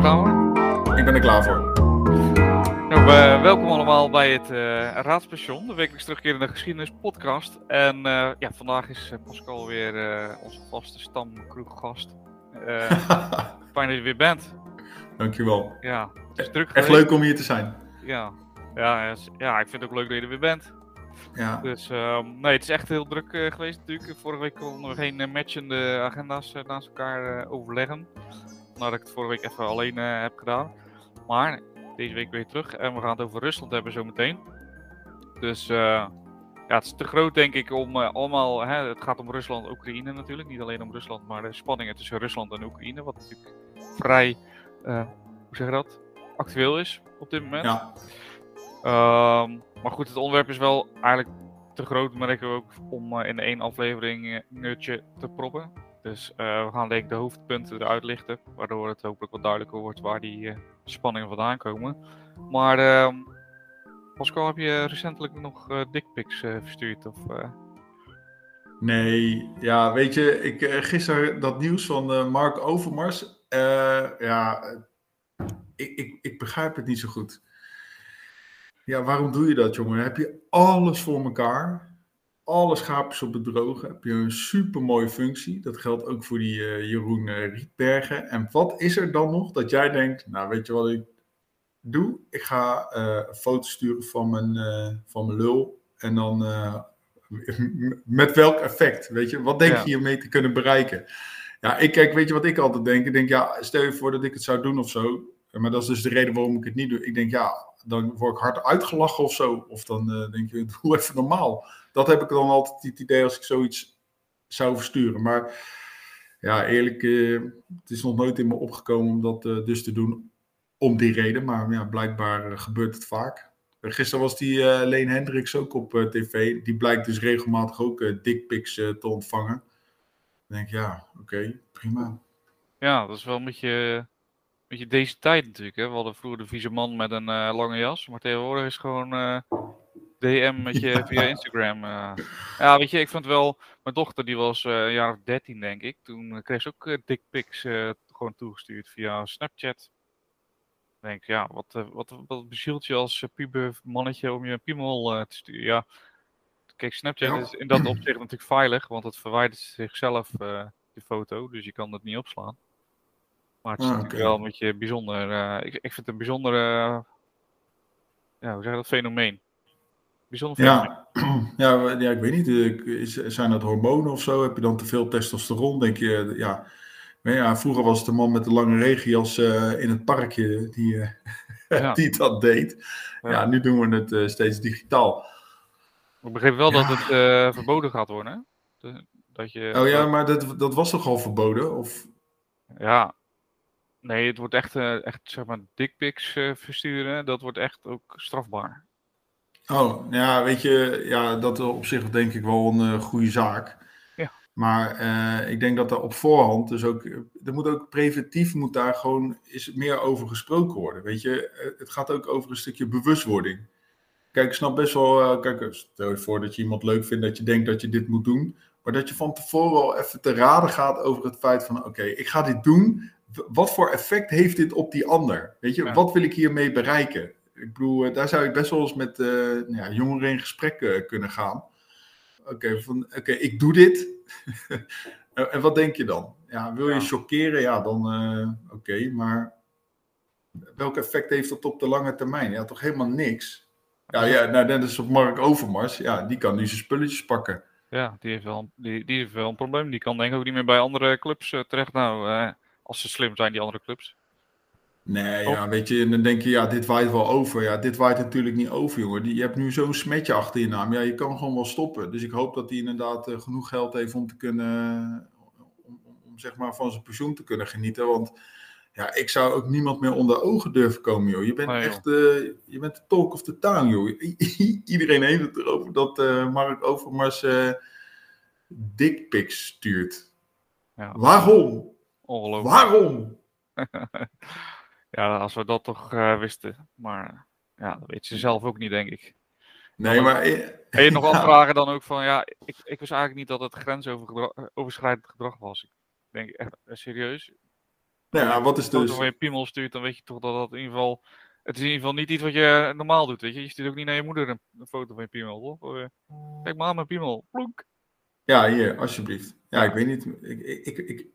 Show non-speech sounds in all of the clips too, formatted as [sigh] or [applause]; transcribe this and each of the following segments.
er klaar voor? Ik ben er klaar voor. Nou, uh, welkom allemaal bij het uh, Raadspension, de wekelijks terugkerende geschiedenis podcast. En uh, ja, vandaag is Pascal weer onze vaste stamkroeggast. [laughs] fijn dat je weer bent. Dankjewel. Ja, het is druk Echt leuk om hier te zijn. Ja. Ja, ja, ik vind het ook leuk dat je er weer bent. Ja. Dus um, nee, het is echt heel druk uh, geweest natuurlijk. Vorige week konden we geen uh, matchende agenda's uh, naast elkaar overleggen. Nadat ik het vorige week even alleen heb gedaan. Maar deze week weer terug en we gaan het over Rusland hebben zometeen. Dus ja, het is te groot denk ik om allemaal... Hè, het gaat om Rusland Oekraïne natuurlijk. Niet alleen om Rusland, maar de spanningen tussen Rusland en Oekraïne. Wat natuurlijk vrij, hoe zeg je dat, actueel is op dit moment. Ja. Um, maar goed, het onderwerp is wel eigenlijk te groot, merken we ook, om in één aflevering nutje te proppen. Dus uh, we gaan denk de hoofdpunten eruit lichten, waardoor het hopelijk wat duidelijker wordt waar die spanningen vandaan komen. Maar ehm, Pascal, heb je recentelijk nog dickpics verstuurd? Of, Nee, ja, weet je, ik, gisteren dat nieuws van Mark Overmars, ja, ik, ik, ik begrijp het niet zo goed. Ja, waarom doe je dat, jongen? Heb je alles voor elkaar, alle schaapjes op bedrogen, heb je een supermooie functie. Dat geldt ook voor die uh, Jeroen uh, Rietbergen. En wat is er dan nog dat jij denkt, nou weet je wat ik doe? Ik ga uh, een foto sturen van mijn, van mijn lul en dan met welk effect, weet je? Wat denk ja. je hiermee te kunnen bereiken? Ja, ik kijk, weet je wat ik altijd denk? Ik denk, ja, stel je voor dat ik het zou doen of zo. Maar dat is dus de reden waarom ik het niet doe. Ik denk, ja, dan word ik hard uitgelachen of zo. Of dan uh, denk je, [laughs] doe even normaal. Dat heb ik dan altijd het idee als ik zoiets zou versturen. Maar ja, eerlijk, uh, het is nog nooit in me opgekomen om dat uh, dus te doen om die reden. Maar ja, blijkbaar gebeurt het vaak. Gisteren was die Leen Hendricks ook op tv. Die blijkt dus regelmatig ook dickpics te ontvangen. Dan denk ik, ja, oké, prima. Ja, dat is wel een beetje beetje deze tijd natuurlijk. Hè? We hadden vroeger de vieze man met een uh, lange jas. Maar tegenwoordig is gewoon uh, DM met je via Instagram. Uh. Ja, weet je, ik vond wel... Mijn dochter die was een jaar of 13 denk ik. Toen kreeg ze ook dickpics gewoon toegestuurd via Snapchat. Ik denk, ja, wat, wat, wat bezielt je als puber mannetje om je piemel te sturen? Ja, kijk, Snapchat ja. is in dat opzicht natuurlijk veilig. Want het verwijdert zichzelf de foto. Dus je kan het niet opslaan. Maar het is ah, natuurlijk wel een beetje bijzonder. Uh, ik, ik vind het een bijzonder, uh, ja, hoe zeg je dat, fenomeen. Bijzonder fenomeen. [clears throat] Ja, ja, ja ik weet niet. Is, zijn dat hormonen of zo? Heb je dan te veel testosteron? Denk je, ja. Maar ja, vroeger was het de man met de lange regenjas uh, in het parkje die, [laughs] ja. die dat deed. Ja. ja. nu doen we het steeds digitaal. Ik begreep wel dat het verboden gaat worden, hè? Dat je, oh ja, maar dat, dat was toch al verboden? Of... Ja, Nee, het wordt echt, uh, echt zeg maar, dickpics uh, versturen. Dat wordt echt ook strafbaar. Oh, ja, weet je, ja, dat op zich denk ik wel een uh, goede zaak. Ja. Maar ik denk dat er op voorhand, dus ook, er moet ook preventief, moet daar gewoon is meer over gesproken worden. Weet je, het gaat ook over een stukje bewustwording. Kijk, ik snap best wel, kijk, stel je voor dat je iemand leuk vindt, dat je denkt dat je dit moet doen. Maar dat je van tevoren wel even te raden gaat over het feit van, oké, ik ga dit doen wat voor effect heeft dit op die ander? Weet je, wat wil ik hiermee bereiken? Ik bedoel, eh, daar zou ik best wel eens met uh, nou ja, jongeren in gesprek uh, kunnen gaan. Oké, van oké, ik doe dit. [laughs] en wat denk je dan? Ja, wil je chockeren? Ja, dan uh, oké, maar welk effect heeft dat op de lange termijn? Ja, toch helemaal niks. Ja, ja nou, net als op Mark Overmars. Ja, die kan nu zijn spulletjes pakken. Ja, die heeft wel, die, die heeft wel een probleem. Die kan denk ik ook niet meer bij andere clubs terecht. Nou, als ze slim zijn, die andere clubs. Nee, ja, weet je, en dan denk je, ja, dit waait wel over. Ja, dit waait natuurlijk niet over, jongen. Je hebt nu zo'n smetje achter je naam. Ja, je kan gewoon wel stoppen. Dus ik hoop dat hij inderdaad uh, genoeg geld heeft om te kunnen, om, om, om, zeg maar van zijn pensioen te kunnen genieten. Want ja, ik zou ook niemand meer onder ogen durven komen, joh. Je bent nee, echt, uh, je bent de talk of the town, joh. [laughs] Iedereen heeft het erover dat uh, Mark Overmars dickpics stuurt. Ja. Waarom? Ongelooflijk. Waarom? [laughs] ja, als we dat toch uh, wisten. Maar ja, dat weet ze zelf ook niet, denk ik. Nee, maar... En je nog [laughs] ja. afvragen dan ook van, ja, ik, ik wist eigenlijk niet dat het grensoverschrijdend gedrag was. Ik denk echt, serieus? Nou ja, wat is Als je dus... van je piemel stuurt, dan weet je toch dat dat in ieder geval... Het is in ieder geval niet iets wat je normaal doet, weet je. Je stuurt ook niet naar je moeder een, een foto van je piemel, toch? Eh, Kijk maar aan mijn piemel. Plonk. Ja, hier, alsjeblieft. Ja, ik weet niet. Ik, ik, ik-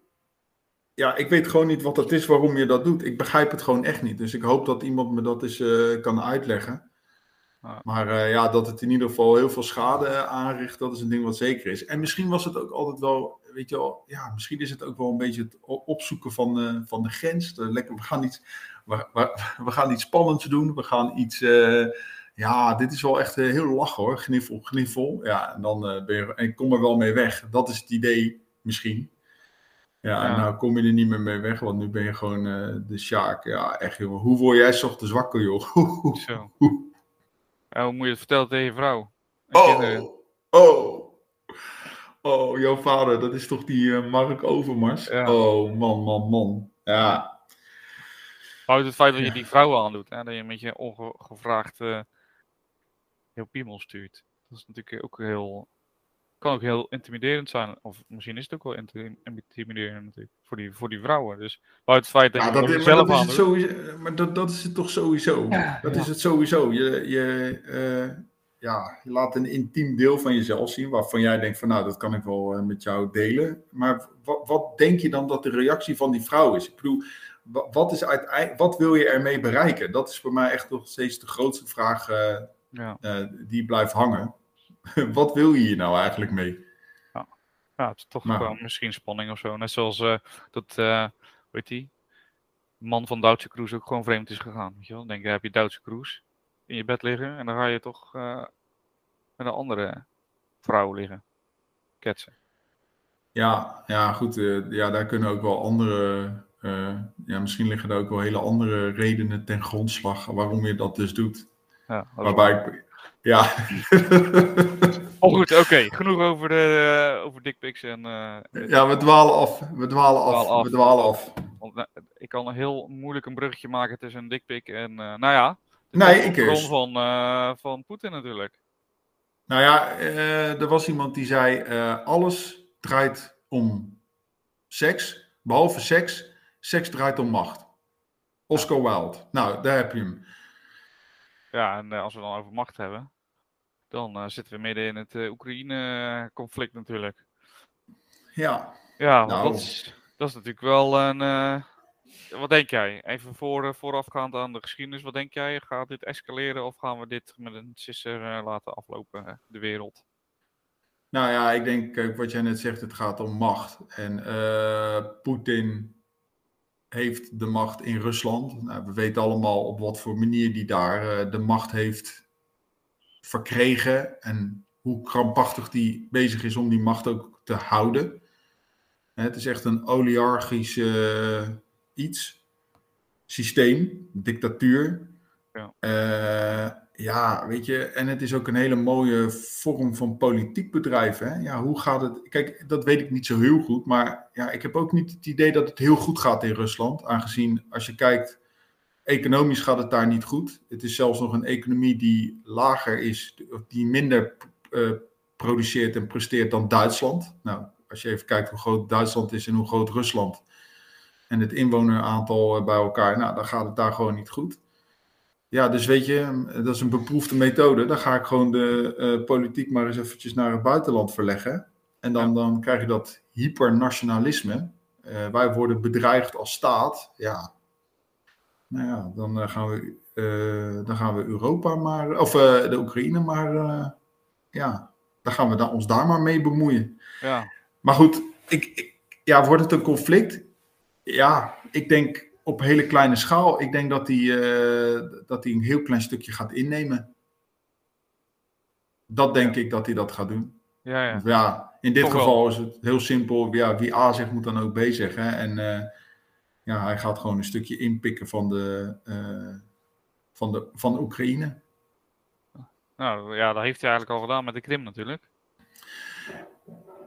ja, ik weet gewoon niet wat het is waarom je dat doet. Ik begrijp het gewoon echt niet. Dus ik hoop dat iemand me dat eens eh, kan uitleggen. Maar eh, ja, dat het in ieder geval heel veel schade eh, aanricht, dat is een ding wat zeker is. En misschien was het ook altijd wel, weet je wel, ja, misschien is het ook wel een beetje het opzoeken van, van de grens. De lekker, we, gaan iets, we, we, we gaan iets spannends doen. We gaan iets, ja, dit is wel echt heel lachen hoor. Gniffel, gniffel. Ja, en dan ben je, en ik kom er wel mee weg. Dat is het idee misschien. Ja, en nou kom je er niet meer mee weg, want nu ben je gewoon eh, de Sjaak. Ja, echt jongen. Hoe word jij 's ochtends wakker, joh? [laughs] Zo. Ja, hoe moet je het vertellen tegen je vrouw? Kinderen? Oh, oh, oh, jouw vader, dat is toch die eh, Mark Overmars? Ja. Oh, man, man, man. Ja, Houdt het feit dat je die vrouwen aandoet, hè? dat je met je ongevraagd eh heel piemel stuurt. Dat is natuurlijk ook heel, kan ook heel intimiderend zijn. Of misschien is het ook wel inti- intimiderend natuurlijk, voor die, voor die vrouwen. Dus buiten het feit dat ja je dat, maar, dat zelf is het sowieso, maar dat, dat is het toch sowieso? Ja, dat ja. is het sowieso. Je, je, eh, ja, je laat een intiem deel van jezelf zien, waarvan jij denkt van nou, dat kan ik wel eh, met jou delen. Maar wat, wat denk je dan dat de reactie van die vrouw is? Ik bedoel, wa- wat, is uiteindelijk, wat wil je ermee bereiken? Dat is voor mij echt nog steeds de grootste vraag Ja. eh, die blijft hangen. [laughs] Wat wil je hier nou eigenlijk mee? ja, het is toch Nou. gewoon misschien spanning of zo. Net zoals eh, dat, eh hoe heet die? Man van Duitse Cruise ook gewoon vreemd is gegaan. Weet je wel? Dan denk je, heb je Duitse Cruise in je bed liggen en dan ga je toch eh, met een andere vrouw liggen. Ketsen. Ja, ja goed. eh, ja, daar kunnen ook wel andere. eh, ja, misschien liggen er ook wel hele andere redenen ten grondslag waarom je dat dus doet. Ja, dat Waarbij ik. Ja. Oh goed, oké. Genoeg over, de, eh, over dickpics en... eh, ja, we dwalen af. We dwalen af. Dwalen af. We dwalen af. want, nou, ik kan heel moeilijk een bruggetje maken tussen een dickpic en... eh, nou ja, de Nee, ik bron van, eh, van Poetin natuurlijk. Nou ja, eh, er was iemand die zei: eh, alles draait om seks, behalve seks. Seks draait om macht. Oscar Wilde. Nou, daar heb je hem. Ja, en eh, als we dan over macht hebben, dan eh, zitten we midden in het eh, Oekraïne-conflict natuurlijk. Ja. Ja, Nou. dat, is, dat is natuurlijk wel een. wat denk jij? Even voor, voorafgaand aan de geschiedenis, wat denk jij? Gaat dit escaleren of gaan we dit met een sisser laten aflopen, de wereld? Nou ja, ik denk wat jij net zegt, het gaat om macht. En Poetin heeft de macht in Rusland. Nou, we weten allemaal op wat voor manier die daar eh, de macht heeft verkregen. En hoe krampachtig die bezig is om die macht ook te houden. Het is echt een oligarchisch eh, iets. Systeem, dictatuur. Ja. Eh, ja, weet je, en het is ook een hele mooie vorm van politiek bedrijf. Hè? Ja, hoe gaat het? Kijk, dat weet ik niet zo heel goed, maar ja, ik heb ook niet het idee dat het heel goed gaat in Rusland. Aangezien, als je kijkt, economisch gaat het daar niet goed. Het is zelfs nog een economie die lager is, die minder eh, produceert en presteert dan Duitsland. Nou, als je even kijkt hoe groot Duitsland is en hoe groot Rusland en het inwoneraantal eh, bij elkaar, nou, dan gaat het daar gewoon niet goed. Ja, dus weet je, dat is een beproefde methode. Dan ga ik gewoon de eh, politiek maar eens eventjes naar het buitenland verleggen. En dan, dan krijg je dat hypernationalisme. Eh, wij worden bedreigd als staat. Ja, nou ja, dan, eh, gaan, we, dan gaan we Europa maar, of de Oekraïne maar, ja, dan gaan we da- ons daar maar mee bemoeien. Ja, Maar goed, ik, ik- ja, wordt het een conflict? Ja, ik denk op hele kleine schaal. Ik denk dat hij dat hij een heel klein stukje gaat innemen. Dat denk ik dat hij dat gaat doen. ja, ja. Ja, in dit Toch wel. geval is het heel simpel. Ja, wie A zegt moet dan ook B zeggen. En eh, ja, hij gaat gewoon een stukje inpikken van de, eh, van de van Oekraïne. Nou ja, dat heeft hij eigenlijk al gedaan met de Krim natuurlijk.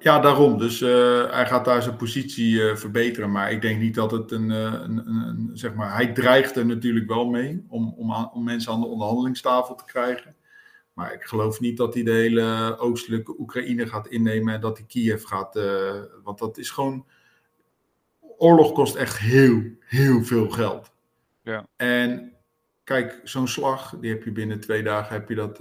Ja, daarom. Dus eh, hij gaat daar zijn positie eh, verbeteren. Maar ik denk niet dat het een, eh, een, een, een- zeg maar, hij dreigt er natuurlijk wel mee om, om, aan- om mensen aan de onderhandelingstafel te krijgen. Maar ik geloof niet dat hij de hele oostelijke Oekraïne gaat innemen en dat hij Kiev gaat. want dat is gewoon oorlog kost echt heel, heel veel geld. Ja. En kijk, zo'n slag, die heb je binnen twee dagen, heb je dat...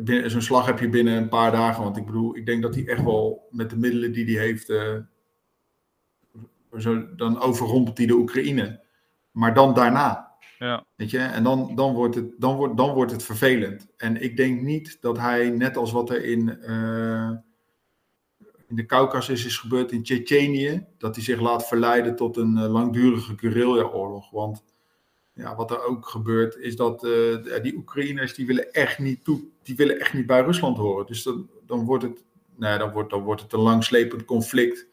binnen- zo'n slag heb je binnen een paar dagen. Want ik bedoel, ik denk dat hij echt wel met de middelen die hij heeft... eh, zo, dan overrompelt hij de Oekraïne. Maar dan daarna. Ja. Weet je, en dan, dan, wordt het, dan, wordt, dan wordt het vervelend. En ik denk niet dat hij, net als wat er in, eh, in de Caucasus is gebeurd in Tsjetsjenië, dat hij zich laat verleiden tot een eh, langdurige guerrilla-oorlog. Want ja, wat er ook gebeurt, is dat die Oekraïners die willen echt niet toe, die willen echt niet bij Rusland horen. Dus dan, dan, wordt, het, nou, dan, wordt, dan wordt het een langslepend conflict.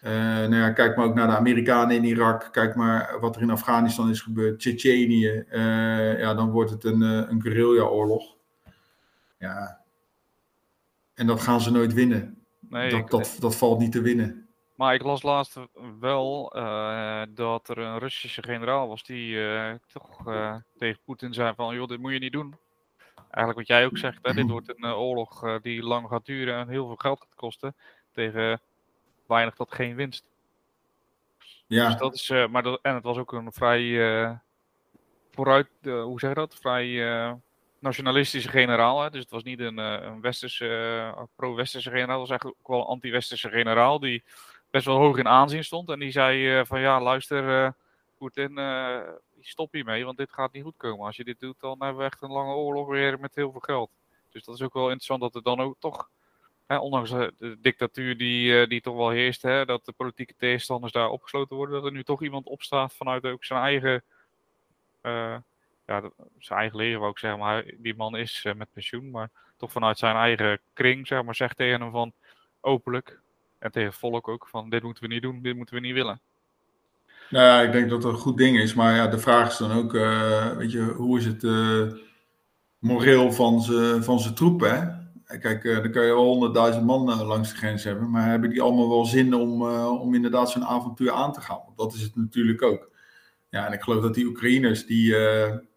Eh, nou ja, kijk maar ook naar de Amerikanen in Irak. Kijk maar wat er in Afghanistan is gebeurd. Tsjetsjenië. Eh, ja, dan wordt het een, eh, een guerrilla-oorlog. Ja. En dat gaan ze nooit winnen. Nee, dat, ik- dat, dat valt niet te winnen. Maar ik las laatst wel dat er een Russische generaal was die toch tegen Poetin zei van joh, dit moet je niet doen. Eigenlijk wat jij ook zegt, hè, dit wordt een eh, oorlog eh, die lang gaat duren en heel veel geld gaat kosten tegen weinig tot geen winst. Dus Ja, dat is, eh, maar dat, en het was ook een vrij vooruit, hoe zeg je dat, vrij nationalistische generaal. Hè? Dus het was niet een, een westerse, pro-westerse generaal, het was eigenlijk ook wel een anti-westerse generaal die best wel hoog in aanzien stond. En die zei van ja, luister, eh Poetin, stop hiermee, want dit gaat niet goed komen. Als je dit doet, dan hebben we echt een lange oorlog weer met heel veel geld. Dus dat is ook wel interessant dat er dan ook toch, hè, ondanks eh, de dictatuur die, eh, die toch wel heerst, hè, dat de politieke tegenstanders daar opgesloten worden, dat er nu toch iemand opstaat vanuit ook zijn eigen, eh, ja, zijn eigen leger wou ik maar die man is met pensioen, maar toch vanuit zijn eigen kring, zeg maar, zegt tegen hem van openlijk en tegen het volk ook van dit moeten we niet doen, dit moeten we niet willen. Nou ja, ik denk dat het een goed ding is. Maar ja, de vraag is dan ook, eh, weet je, hoe is het eh, moreel van zijn van troepen, hè? Kijk, eh, dan kan je wel honderdduizend man langs de grens hebben, maar hebben die allemaal wel zin om, om inderdaad zo'n avontuur aan te gaan? Dat is het natuurlijk ook. Ja, en ik geloof dat die Oekraïners, die,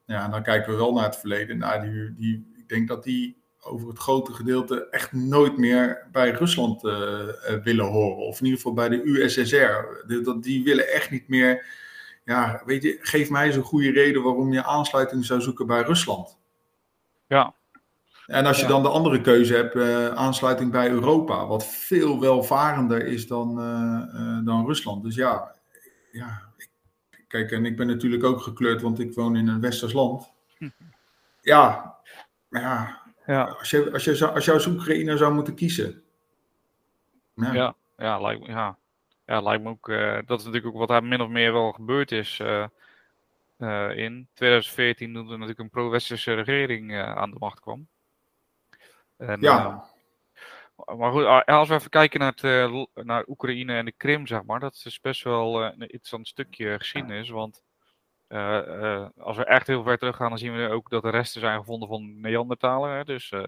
ja, dan kijken we wel naar het verleden. Nou, die, die, ik denk dat die over het grote gedeelte echt nooit meer bij Rusland eh, eh, willen horen. Of in ieder geval bij de USSR. Die, dat, die willen echt niet meer. Ja, weet je, geef mij eens een goede reden waarom je aansluiting zou zoeken bij Rusland. Ja, En als je Ja. dan de andere keuze hebt, eh, aansluiting bij Europa, wat veel welvarender is dan, eh, eh, dan Rusland. Dus ja, ja ik, kijk, en ik ben natuurlijk ook gekleurd, want ik woon in een westers land. Ja, maar ja, ja, als je, als je, zou- als je als Oekraïner zou moeten kiezen. Ja, ja, ja, lijkt, me- ja. ja, lijkt me ook, eh, dat is natuurlijk ook wat daar min of meer wel gebeurd is eh, eh, in 2014 toen er natuurlijk een pro-westerse regering eh, aan de macht kwam. En, Ja. maar goed, als we even kijken naar, het, naar Oekraïne en de Krim, zeg maar, dat is best wel eh, een interessant stukje geschiedenis. Want als we echt heel ver terug gaan, dan zien we ook dat er resten zijn gevonden van Neandertalen. Hè? Dus eh,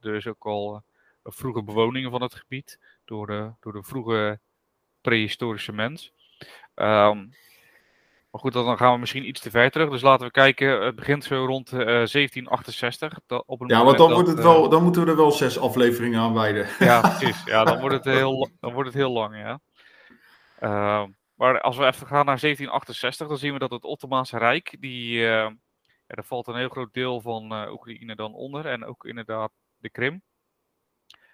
er is ook al eh, vroege bewoningen van het gebied door de, door de vroege prehistorische mens. Ehm, maar goed, dan gaan we misschien iets te ver terug. Dus laten we kijken. Het begint zo rond eh, 1768. Dat, op een ja, want dan, dat, wordt het eh, wel, dan moeten we er wel zes afleveringen aan wijden. ja, precies. Ja, dan [laughs] wordt het heel, dan wordt het heel lang, ja. Ehm, maar als we even gaan naar 1768, dan zien we dat het Ottomaanse Rijk, die, eh, ja, daar valt een heel groot deel van eh, Oekraïne dan onder. En ook inderdaad de Krim.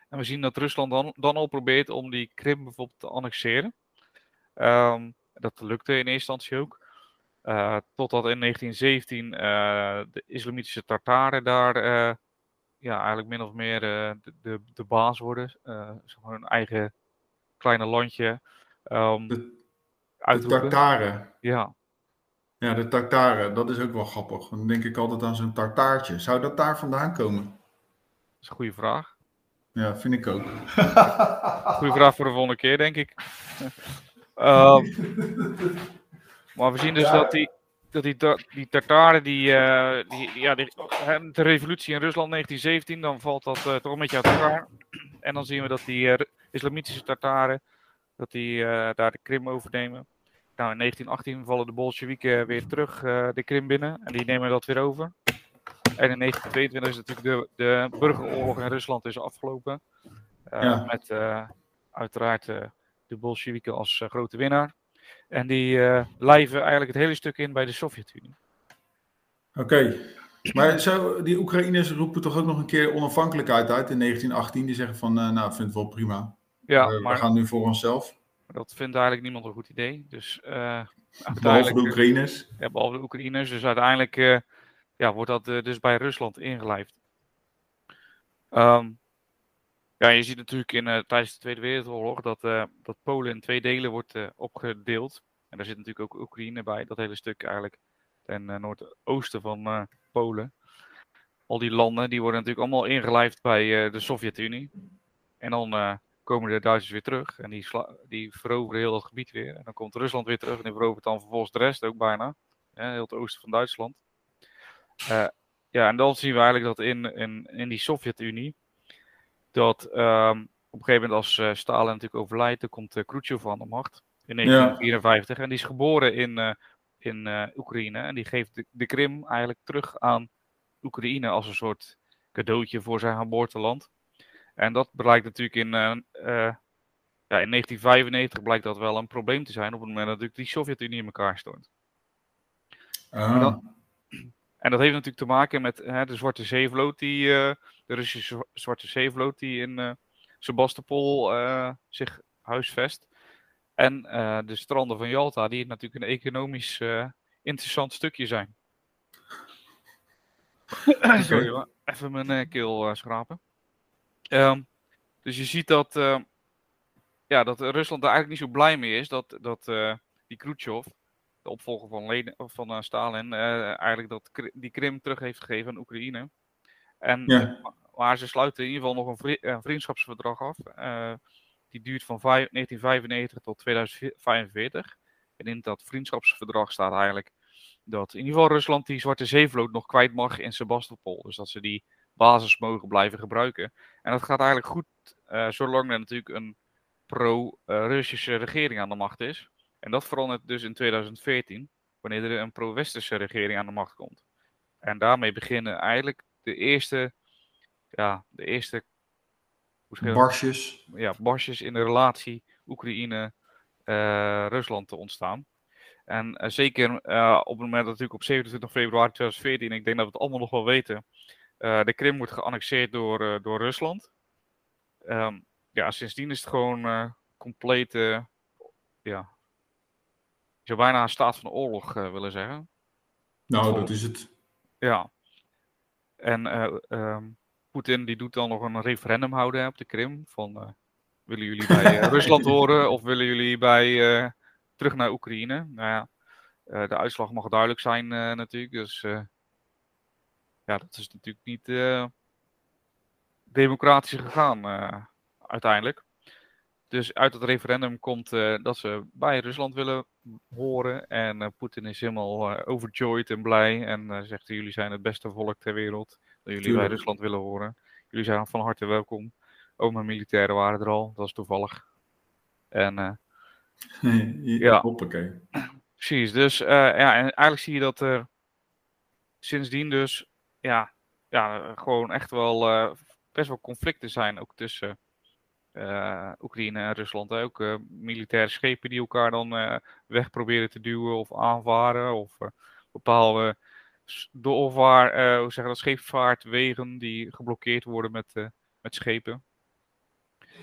En we zien dat Rusland dan, dan al probeert om die Krim bijvoorbeeld te annexeren. Ehm, dat lukte in eerste instantie ook. Eh, totdat in 1917 eh, de islamitische Tartaren daar ja, eigenlijk min of meer de, de, de baas worden. zeg maar hun eigen kleine landje ehm De, tartaren. Ja, Ja, de tartaren, dat is ook wel grappig. Dan denk ik altijd aan zo'n tartaartje. Zou dat daar vandaan komen? dat is een goede vraag. Ja, vind ik ook. [laughs] Goede vraag voor de volgende keer, denk ik. [laughs] Ehm, maar we zien dus dat die, dat die, die Tartaren, die, eh, die, ja, die, de revolutie in Rusland 1917, dan valt dat eh, toch een beetje uit elkaar. [clears throat] En dan zien we dat die eh, islamitische Tartaren, dat die eh, daar de Krim overnemen. Nou, in 1918 vallen de Bolsjewieken weer terug eh, de Krim binnen en die nemen dat weer over. En in 1922 is natuurlijk de, de burgeroorlog in Rusland is afgelopen. Eh, Ja. Met eh, uiteraard eh, de Bolsjewieken als eh, grote winnaar. En die uh, lijven eigenlijk het hele stuk in bij de Sovjet-Unie. Oké. Maar zo, die Oekraïners roepen toch ook nog een keer onafhankelijkheid uit in 1918. Die zeggen van, uh, nou, vind het wel prima. Ja, uh, maar, we gaan nu voor onszelf. Dat vindt eigenlijk niemand een goed idee. Dus, behalve de Oekraïners? Ja, behalve de Oekraïners. Dus uiteindelijk ja, wordt dat dus bij Rusland ingelijfd. Um, ja, je ziet natuurlijk in, tijdens de Tweede Wereldoorlog dat, dat Polen in twee delen wordt opgedeeld. En daar zit natuurlijk ook Oekraïne bij, dat hele stuk eigenlijk ten noordoosten van Polen. Al die landen die worden natuurlijk allemaal ingelijfd bij uh, de Sovjet-Unie. En dan uh, komen de Duitsers weer terug en die, die veroveren heel dat gebied weer. En dan komt Rusland weer terug en die verovert dan vervolgens de rest ook bijna. heel het oosten van Duitsland. Uh, ja, en dan zien we eigenlijk dat in, in, in die Sovjet-Unie, dat um, op een gegeven moment als Stalin natuurlijk overlijdt, dan komt uh, Khrushchev aan de macht in 1954. Ja. En die is geboren in in uh, Oekraïne. En die geeft de, de Krim eigenlijk terug aan Oekraïne als een soort cadeautje voor zijn geboorteland. En dat blijkt natuurlijk in, uh, uh, ja, in 1995 blijkt dat wel een probleem te zijn op het moment dat natuurlijk die Sovjet-Unie in elkaar stort. Ah. En, dat, en, dat, heeft natuurlijk te maken met hè, de Zwarte Zeevloot, die, de Russische Zwarte Zeevloot die in Sebastopol zich huisvest. En uh, de stranden van Jalta, die natuurlijk een economisch uh, interessant stukje zijn. Sorry, even mijn uh, keel schrapen. Um, dus je ziet dat, ja, dat Rusland er eigenlijk niet zo blij mee is dat, dat die Khrushchev, de opvolger van, Leden, van Stalin, eigenlijk dat, die Krim terug heeft gegeven aan Oekraïne. En, ja. maar ze sluiten in ieder geval nog een vriendschapsverdrag af die duurt van 1995 tot 2045. En in dat vriendschapsverdrag staat eigenlijk dat in ieder geval Rusland die Zwarte Zeevloot nog kwijt mag in Sebastopol. Dus dat ze die basis mogen blijven gebruiken. En dat gaat eigenlijk goed uh, zolang er natuurlijk een pro-Russische regering aan de macht is. En dat verandert dus in 2014, wanneer er een pro-Westerse regering aan de macht komt. En daarmee beginnen eigenlijk de eerste, ja, de eerste barsjes. Ja, barsjes in de relatie Oekraïne-Rusland te ontstaan. En uh, zeker uh, op het moment dat natuurlijk op 27 februari 2014, ik denk dat we het allemaal nog wel weten, de Krim wordt geannexeerd door, door Rusland. Um, ja, sindsdien is het gewoon compleet, ja, ik zou bijna een staat van oorlog willen zeggen. Nou, dat is het. Ja. En um, Poetin die doet dan nog een referendum houden op de Krim. Van uh, willen jullie bij uh, [laughs] Rusland horen of willen jullie bij, uh, terug naar Oekraïne? Nou ja, de uitslag mag duidelijk zijn natuurlijk. Dus ja, dat is natuurlijk niet democratisch gegaan uiteindelijk. Dus uit het referendum komt dat ze bij Rusland willen horen. En Poetin is helemaal overjoyed en blij. En zegt: Jullie zijn het beste volk ter wereld dat jullie bij Rusland willen horen. Jullie zijn van harte welkom. Ook mijn militairen waren er al, dat is toevallig. En uh, ja, hoppakee. Precies, dus uh, ja, en eigenlijk zie je dat er sindsdien dus, ja, ja gewoon echt wel uh, best wel conflicten zijn ook tussen Oekraïne en Rusland. Ook militaire schepen die elkaar dan weg proberen te duwen of aanvaren of bepaalde doorvaar, hoe zeggen dat, scheepvaartwegen die geblokkeerd worden met, met schepen.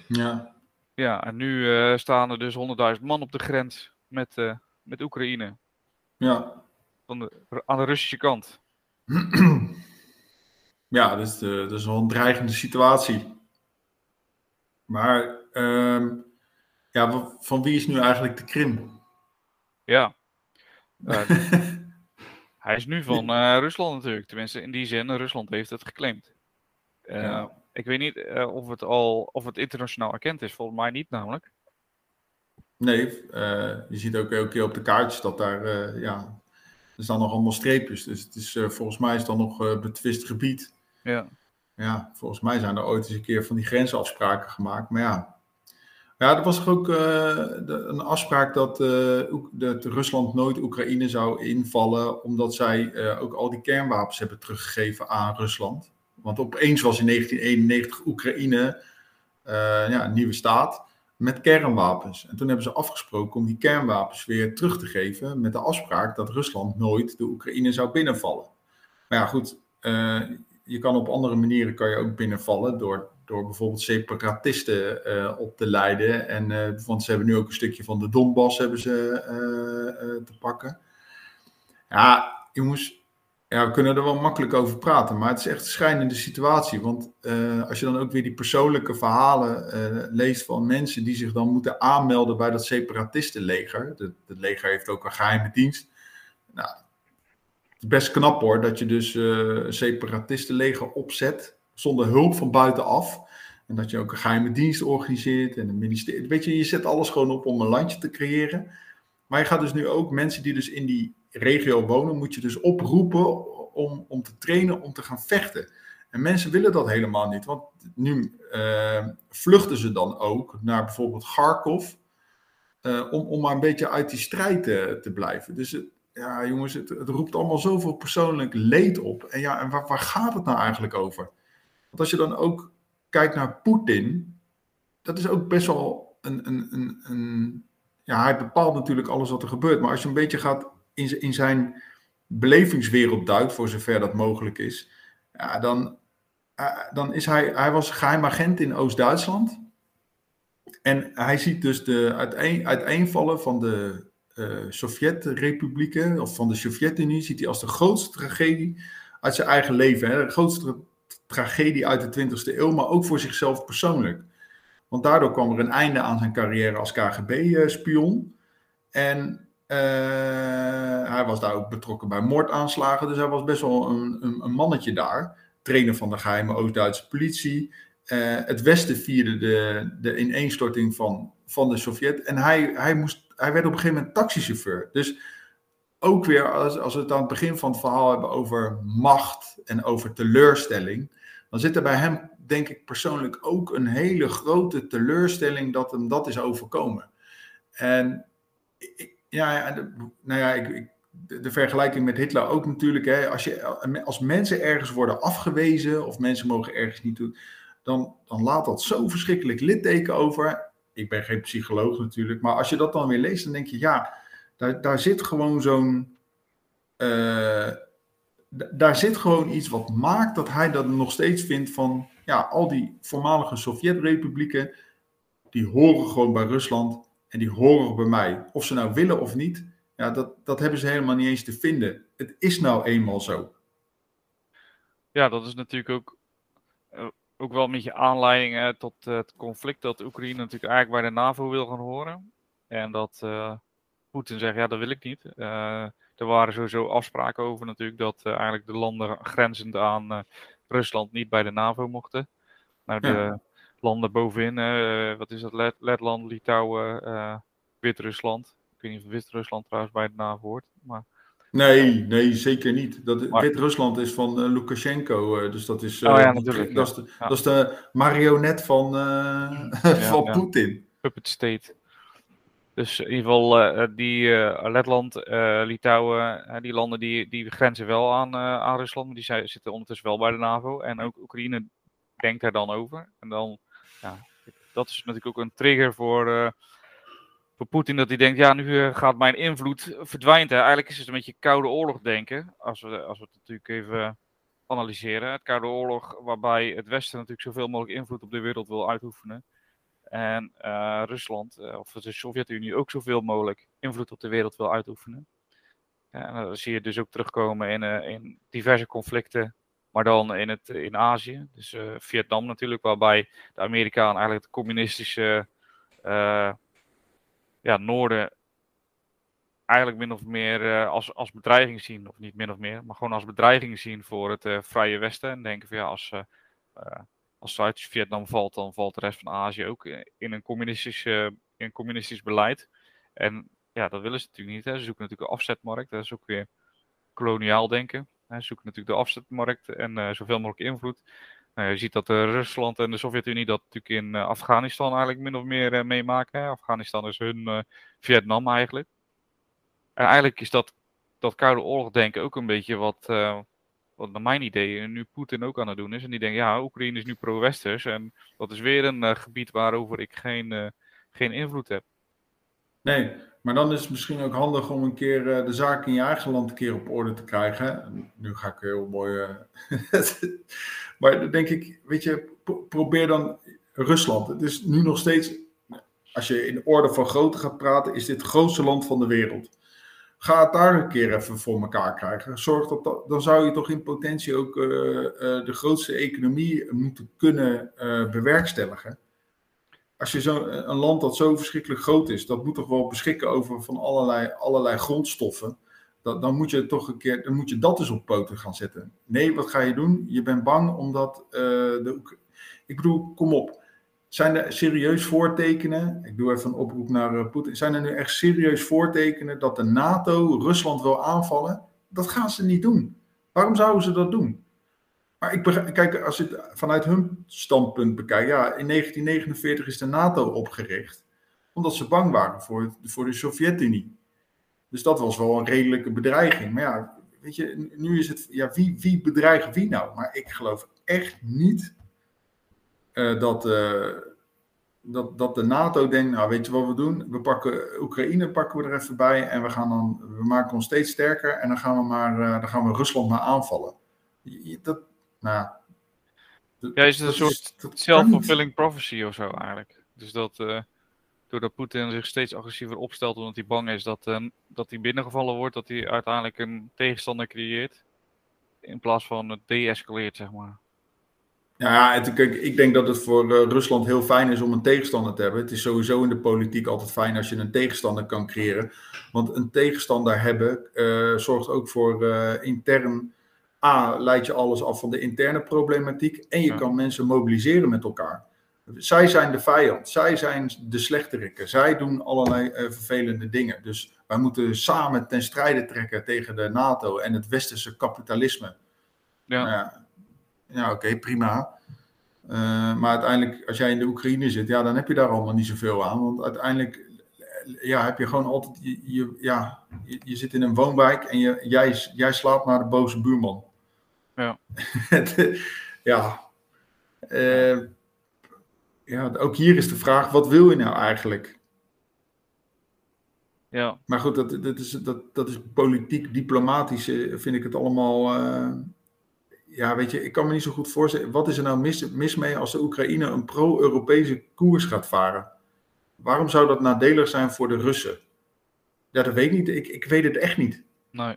Ja. Ja, en nu staan er dus 100.000 man op de grens met, met Oekraïne. Ja. Van de, aan de Russische kant. [clears throat] Ja, dat is, de, dat is wel een dreigende situatie. Maar uh, ja, van wie is nu eigenlijk de Krim? Ja. [laughs] Hij is nu van uh, Rusland natuurlijk. Tenminste, in die zin, Rusland heeft het geclaimd. Uh, ja. Ik weet niet of, het al, of het internationaal erkend is. Volgens mij niet namelijk. Nee, je ziet ook elke keer op de kaartjes dat daar, ja, er staan nog allemaal streepjes. Dus het is, volgens mij is dat nog betwist gebied. Ja. Ja, volgens mij zijn er ooit eens een keer van die grensafspraken gemaakt. Maar ja, ja, er was ook uh, de, een afspraak dat, uh, dat, Rusland nooit Oekraïne zou invallen, omdat zij uh, ook al die kernwapens hebben teruggegeven aan Rusland. Want opeens was in 1991 Oekraïne ja, een nieuwe staat. Met kernwapens. En toen hebben ze afgesproken om die kernwapens weer terug te geven met de afspraak dat Rusland nooit de Oekraïne zou binnenvallen. Maar ja, goed, uh, je kan op andere manieren kan je ook binnenvallen door, door bijvoorbeeld separatisten uh, op te leiden. En, uh, want ze hebben nu ook een stukje van de Donbass hebben ze te pakken. Ja, jongens, ja, we kunnen er wel makkelijk over praten, maar het is echt een schijnende situatie. Want uh, als je dan ook weer die persoonlijke verhalen uh, leest van mensen die zich dan moeten aanmelden bij dat separatistenleger. Het leger heeft ook een geheime dienst. Nou, het is best knap hoor, dat je dus uh, een separatistenleger opzet zonder hulp van buitenaf. En dat je ook een geheime dienst organiseert en een ministerie. Weet je, je zet alles gewoon op om een landje te creëren. Maar je gaat dus nu ook mensen die dus in die regio wonen, moet je dus oproepen om, om te trainen, om te gaan vechten. En mensen willen dat helemaal niet, want nu uh, vluchten ze dan ook naar bijvoorbeeld Kharkov, uh, om, om maar een beetje uit die strijd te, te blijven. Dus ja, jongens, het, het, roept allemaal zoveel persoonlijk leed op. En ja, en waar, waar gaat het nou eigenlijk over? Want als je dan ook kijkt naar Poetin, dat is ook best wel een, een, een, een ja, hij bepaalt natuurlijk alles wat er gebeurt. Maar als je een beetje gaat in, in zijn belevingswereld duikt, voor zover dat mogelijk is, ja, dan, uh, dan is hij, hij was geheim agent in Oost-Duitsland. En hij ziet dus de uiteen, uiteenvallen van de uh, Sovjet-republieken, of van de Sovjet-Unie, ziet hij als de grootste tragedie uit zijn eigen leven. Hè? De grootste tragedie uit de 20e eeuw, maar ook voor zichzelf persoonlijk. Want daardoor kwam er een einde aan zijn carrière als KGB-spion. En uh, hij was daar ook betrokken bij moordaanslagen, dus hij was best wel een, een, een mannetje daar. Trainer van de geheime Oost-Duitse politie. Uh, het Westen vierde de, de ineenstorting van, van de Sovjet. En hij, hij, moest, hij werd op een gegeven moment taxichauffeur. Dus ook weer, als, als we het aan het begin van het verhaal hebben over macht en over teleurstelling, dan zit er bij hem, denk ik persoonlijk, ook een hele grote teleurstelling dat hem dat is overkomen. En ik, ja, nou ja, ik, de, vergelijking met Hitler ook natuurlijk. Hè, als, je, als mensen ergens worden afgewezen of mensen mogen ergens niet doen, dan, dan laat dat zo verschrikkelijk litteken over. Ik ben geen psycholoog natuurlijk, maar als je dat dan weer leest, dan denk je, ja, daar, daar zit gewoon zo'n. Uh, daar zit gewoon iets wat maakt dat hij dat nog steeds vindt van, ja, al die voormalige Sovjet-republieken, die horen gewoon bij Rusland. En die horen bij mij. Of ze nou willen of niet, ja, dat, dat hebben ze helemaal niet eens te vinden. Het is nou eenmaal zo. Ja, dat is natuurlijk ook, uh, ook wel een beetje aanleiding uh, tot uh, het conflict dat Oekraïne natuurlijk eigenlijk bij de NAVO wil gaan horen. En dat Poetin zegt, ja, dat wil ik niet. er waren sowieso afspraken over natuurlijk dat eigenlijk de landen grenzend aan Rusland niet bij de NAVO mochten. Nou, de, ja landen bovenin. Uh, wat is dat? Let Letland, Litouwen, uh, Wit-Rusland. Ik weet niet of Wit-Rusland trouwens bij de NAVO hoort. Maar... Nee, nee, zeker niet. Dat, maar... Wit-Rusland is van uh, Lukashenko, dus dat is, oh, ja, natuurlijk, dat, is de, ja. dat is de marionet van, [laughs] ja, [laughs] van Poetin. Puppet state. Dus in ieder geval die Letland, Litouwen, die landen die, die grenzen wel aan, aan Rusland, maar die zitten ondertussen wel bij de NAVO. En ook Oekraïne denkt daar dan over. En dan ja, dat is natuurlijk ook een trigger voor, uh, voor Poetin. Dat hij denkt, ja, nu eh, gaat mijn invloed verdwijnt. Eigenlijk is het een beetje koude oorlog denken. Als we, als we het natuurlijk even analyseren. Het koude oorlog waarbij het Westen natuurlijk zoveel mogelijk invloed op de wereld wil uitoefenen. En Rusland, of de Sovjet-Unie, ook zoveel mogelijk invloed op de wereld wil uitoefenen. En dan zie je dus ook terugkomen in, in diverse conflicten maar dan in, het, in Azië. Dus uh, Vietnam natuurlijk, waarbij de Amerikanen eigenlijk het communistische uh, ja, noorden eigenlijk min of meer uh, als, als bedreiging zien. Of niet min of meer, maar gewoon als bedreiging zien voor het vrije Westen. En denken van ja, als, als Zuid-Vietnam valt, dan valt de rest van Azië ook in een communistisch, in communistisch beleid. En ja, dat willen ze natuurlijk niet. Hè. Ze zoeken natuurlijk een afzetmarkt. Dat is ook weer koloniaal denken. Hij zoekt natuurlijk de afzetmarkt en uh, zoveel mogelijk invloed. Nou, je ziet dat uh, Rusland en de Sovjet-Unie dat natuurlijk in uh, Afghanistan eigenlijk min of meer meemaken. Afghanistan is hun Vietnam eigenlijk. En eigenlijk is dat, dat koude oorlog denken ook een beetje wat, wat naar mijn idee nu Poetin ook aan het doen is. En die denkt, ja, Oekraïne is nu pro-westers en dat is weer een gebied waarover ik geen, geen invloed hebt. Nee, maar dan is het misschien ook handig om een keer eh, de zaak in je eigen land een keer op orde te krijgen. Nu ga ik heel mooi. Uh, [laughs] maar dan denk ik, weet je, probeer dan Rusland. Het is nu nog steeds, als je in orde van grootte gaat praten, is dit het grootste land van de wereld. Ga het daar een keer even voor elkaar krijgen. Zorg dat, dat dan zou je toch in potentie ook uh, de grootste economie moeten kunnen bewerkstelligen als je zo, een land dat zo verschrikkelijk groot is, dat moet toch wel beschikken over van allerlei, allerlei grondstoffen. Dat, dan moet je toch een keer, dan moet je dat dus op poten gaan zetten. Nee, wat ga je doen? Je bent bang omdat uh, de. Ik bedoel, kom op. Zijn er serieus voortekenen? Ik doe even een oproep naar uh, Poetin. Zijn er nu echt serieus voortekenen dat de NATO Rusland wil aanvallen? Dat gaan ze niet doen. Waarom zouden ze dat doen? Maar ik kijk, als je het vanuit hun standpunt bekijkt, ja, in 1949 is de NATO opgericht. Omdat ze bang waren voor, voor de Sovjet-Unie. Dus dat was wel een redelijke bedreiging. Maar ja, weet je, nu is het, ja, wie, wie bedreigt wie nou? Maar ik geloof echt niet uh, dat, uh, dat, dat de NATO denkt, nou weet je wat we doen? We pakken Oekraïne pakken we er even bij en we, gaan dan, we maken ons steeds sterker en dan gaan we, maar, uh, dan gaan we Rusland maar aanvallen. Dat, nou, ja, is het een soort self-fulfilling prophecy of zo eigenlijk? Dus dat uh, doordat Poetin zich steeds agressiever opstelt omdat hij bang is dat, uh, dat hij binnengevallen wordt, dat hij uiteindelijk een tegenstander creëert. In plaats van het de-escaleert, zeg maar. Ja, het, kijk, ik denk dat het voor uh, Rusland heel fijn is om een tegenstander te hebben. Het is sowieso in de politiek altijd fijn als je een tegenstander kan creëren. Want een tegenstander hebben zorgt ook voor intern A, leid je alles af van de interne problematiek en je kan mensen mobiliseren met elkaar. Zij zijn de vijand, zij zijn de slechterikken, zij doen allerlei uh, vervelende dingen. Dus wij moeten samen ten strijde trekken tegen de NATO en het westerse kapitalisme. Ja, nou ja, ja oké, okay, prima. Uh, maar uiteindelijk, als jij in de Oekraïne zit, ja, dan heb je daar allemaal niet zoveel aan. Want uiteindelijk ja, heb je gewoon altijd, je, je ja, je, je, zit in een woonwijk en je, jij, jij slaapt naar de boze buurman. Ja. [laughs] ja. Uh, ja, ook hier is de vraag, wat wil je nou eigenlijk? Ja. Maar goed, dat, dat, is, dat, dat is politiek, diplomatisch, eh, vind ik het allemaal... Uh, ja, weet je, ik kan me niet zo goed voorstellen. Wat is er nou mis, mis mee als de Oekraïne een pro-Europese koers gaat varen? Waarom zou dat nadelig zijn voor de Russen? Ja, dat weet ik niet. Ik, ik weet het echt niet. Nee.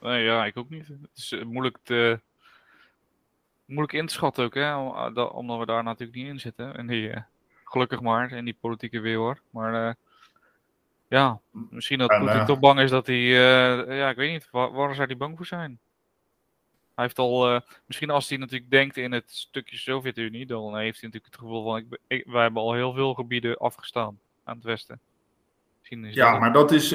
nee, ja, ik ook niet. Het is moeilijk te, moeilijk in te schatten ook, hè? omdat we daar natuurlijk niet in zitten. En die, uh, gelukkig maar, in die politieke wereld. Maar uh, ja, misschien dat Poetin uh, toch bang is dat hij, ja, ik weet niet, waar, waar zou hij bang voor zijn? Hij heeft al, misschien als hij natuurlijk denkt in het stukje Sovjet-Unie, dan heeft hij natuurlijk het gevoel van, ik, ik, wij hebben al heel veel gebieden afgestaan aan het westen. Is ja, dat maar dat is,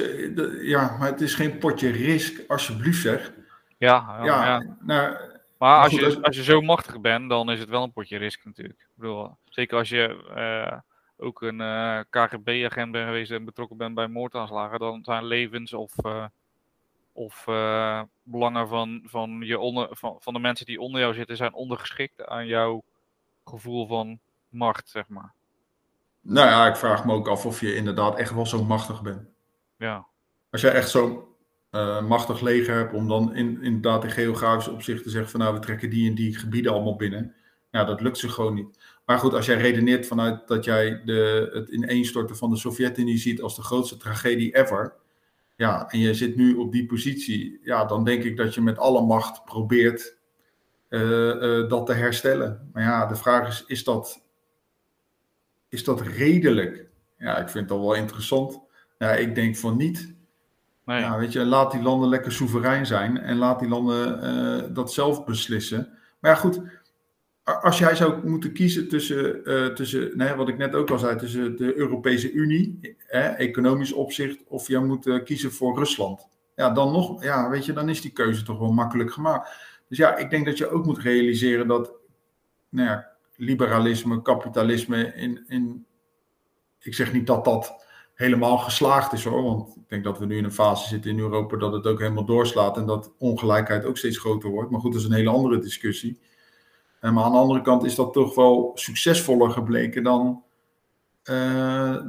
ja, maar het is geen potje risk, alsjeblieft zeg. Ja, ja, ja. Nou, maar als, je, als je zo machtig bent, dan is het wel een potje risk natuurlijk. Ik bedoel, zeker als je uh, ook een uh, eh, KGB-agent bent geweest en betrokken bent bij moordaanslagen, dan zijn levens of, uh, of belangen van, van, je onder, van, van de mensen die onder jou zitten, zijn ondergeschikt aan jouw gevoel van macht, zeg maar. Nou ja, ik vraag me ook af of je inderdaad echt wel zo machtig bent. Ja. Als jij echt zo uh, machtig leger hebt om dan in, inderdaad in geografisch opzicht te zeggen van nou we trekken die en die gebieden allemaal binnen. Ja, dat lukt ze gewoon niet. Maar goed, als jij redeneert vanuit dat jij de, het ineenstorten van de Sovjet-Unie ziet als de grootste tragedie ever. Ja, en je zit nu op die positie. Ja, dan denk ik dat je met alle macht probeert uh, uh, dat te herstellen. Maar ja, de vraag is, is dat, is dat redelijk? Ja, ik vind dat wel interessant. Ik denk van niet. Ja, weet je, laat die landen lekker soeverein zijn en laat die landen uh, dat zelf beslissen. Maar ja, goed, als jij zou moeten kiezen tussen, uh, tussen nee, wat ik net ook al zei, tussen de Europese Unie, economisch opzicht, of jij moet uh, kiezen voor Rusland. Ja, dan nog, ja, weet je, dan is die keuze toch wel makkelijk gemaakt. Dus ja, ik denk dat je ook moet realiseren dat, nou ja, liberalisme, kapitalisme in, in ik zeg niet dat dat helemaal geslaagd is hoor. Want ik denk dat we nu in een fase zitten in Europa dat het ook helemaal doorslaat en dat ongelijkheid ook steeds groter wordt. Maar goed, dat is een hele andere discussie. En maar aan de andere kant is dat toch wel succesvoller gebleken dan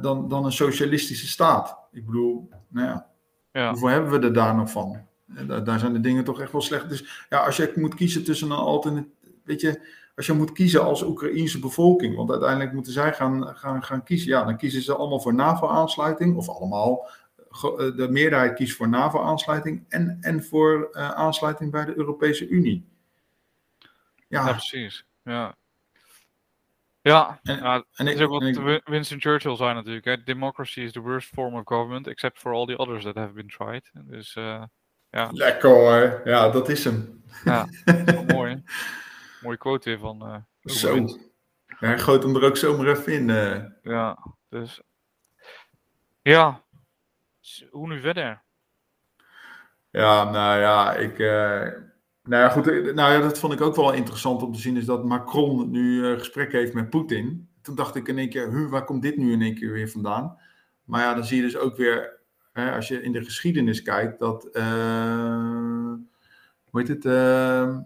dan, dan een socialistische staat. Ik bedoel, nou ja, Ja. hoeveel hebben we er daar nog van? Eh, Daar, daar zijn de dingen toch echt wel slecht. Dus ja, als je moet kiezen tussen een alternatief, weet je, als je moet kiezen als Oekraïense bevolking, want uiteindelijk moeten zij gaan, gaan, gaan kiezen, ja, dan kiezen ze allemaal voor NAVO-aansluiting, of allemaal, Ge- eh, de meerderheid kiest voor NAVO-aansluiting en, en voor eh, aansluiting bij de Europese Unie. Ja, Ja, precies. Ja. Ja, En- ja, en ik, is ook wat ik- Win- Winston Churchill zei natuurlijk. Hè? Democracy is the worst form of government, except for all the others that have been tried. Dus eh, lekker hoor, ja, dat is hem. ja, [laughs] dat is wel mooi. hè? Mooie quote weer van. eh, Zo. hij gooit hem er ook zomaar even in. eh. Ja, dus. Ja. Hoe nu verder? Ja, nou ja, ik. eh, nou ja, goed. Nou ja, dat vond ik ook wel interessant om te zien. Is dat Macron nu gesprek heeft met Poetin. Toen dacht ik in één keer, huh, waar komt dit nu in één keer weer vandaan? Maar ja, dan zie je dus ook weer, hè, als je in de geschiedenis kijkt, dat. hoe heet het? eh,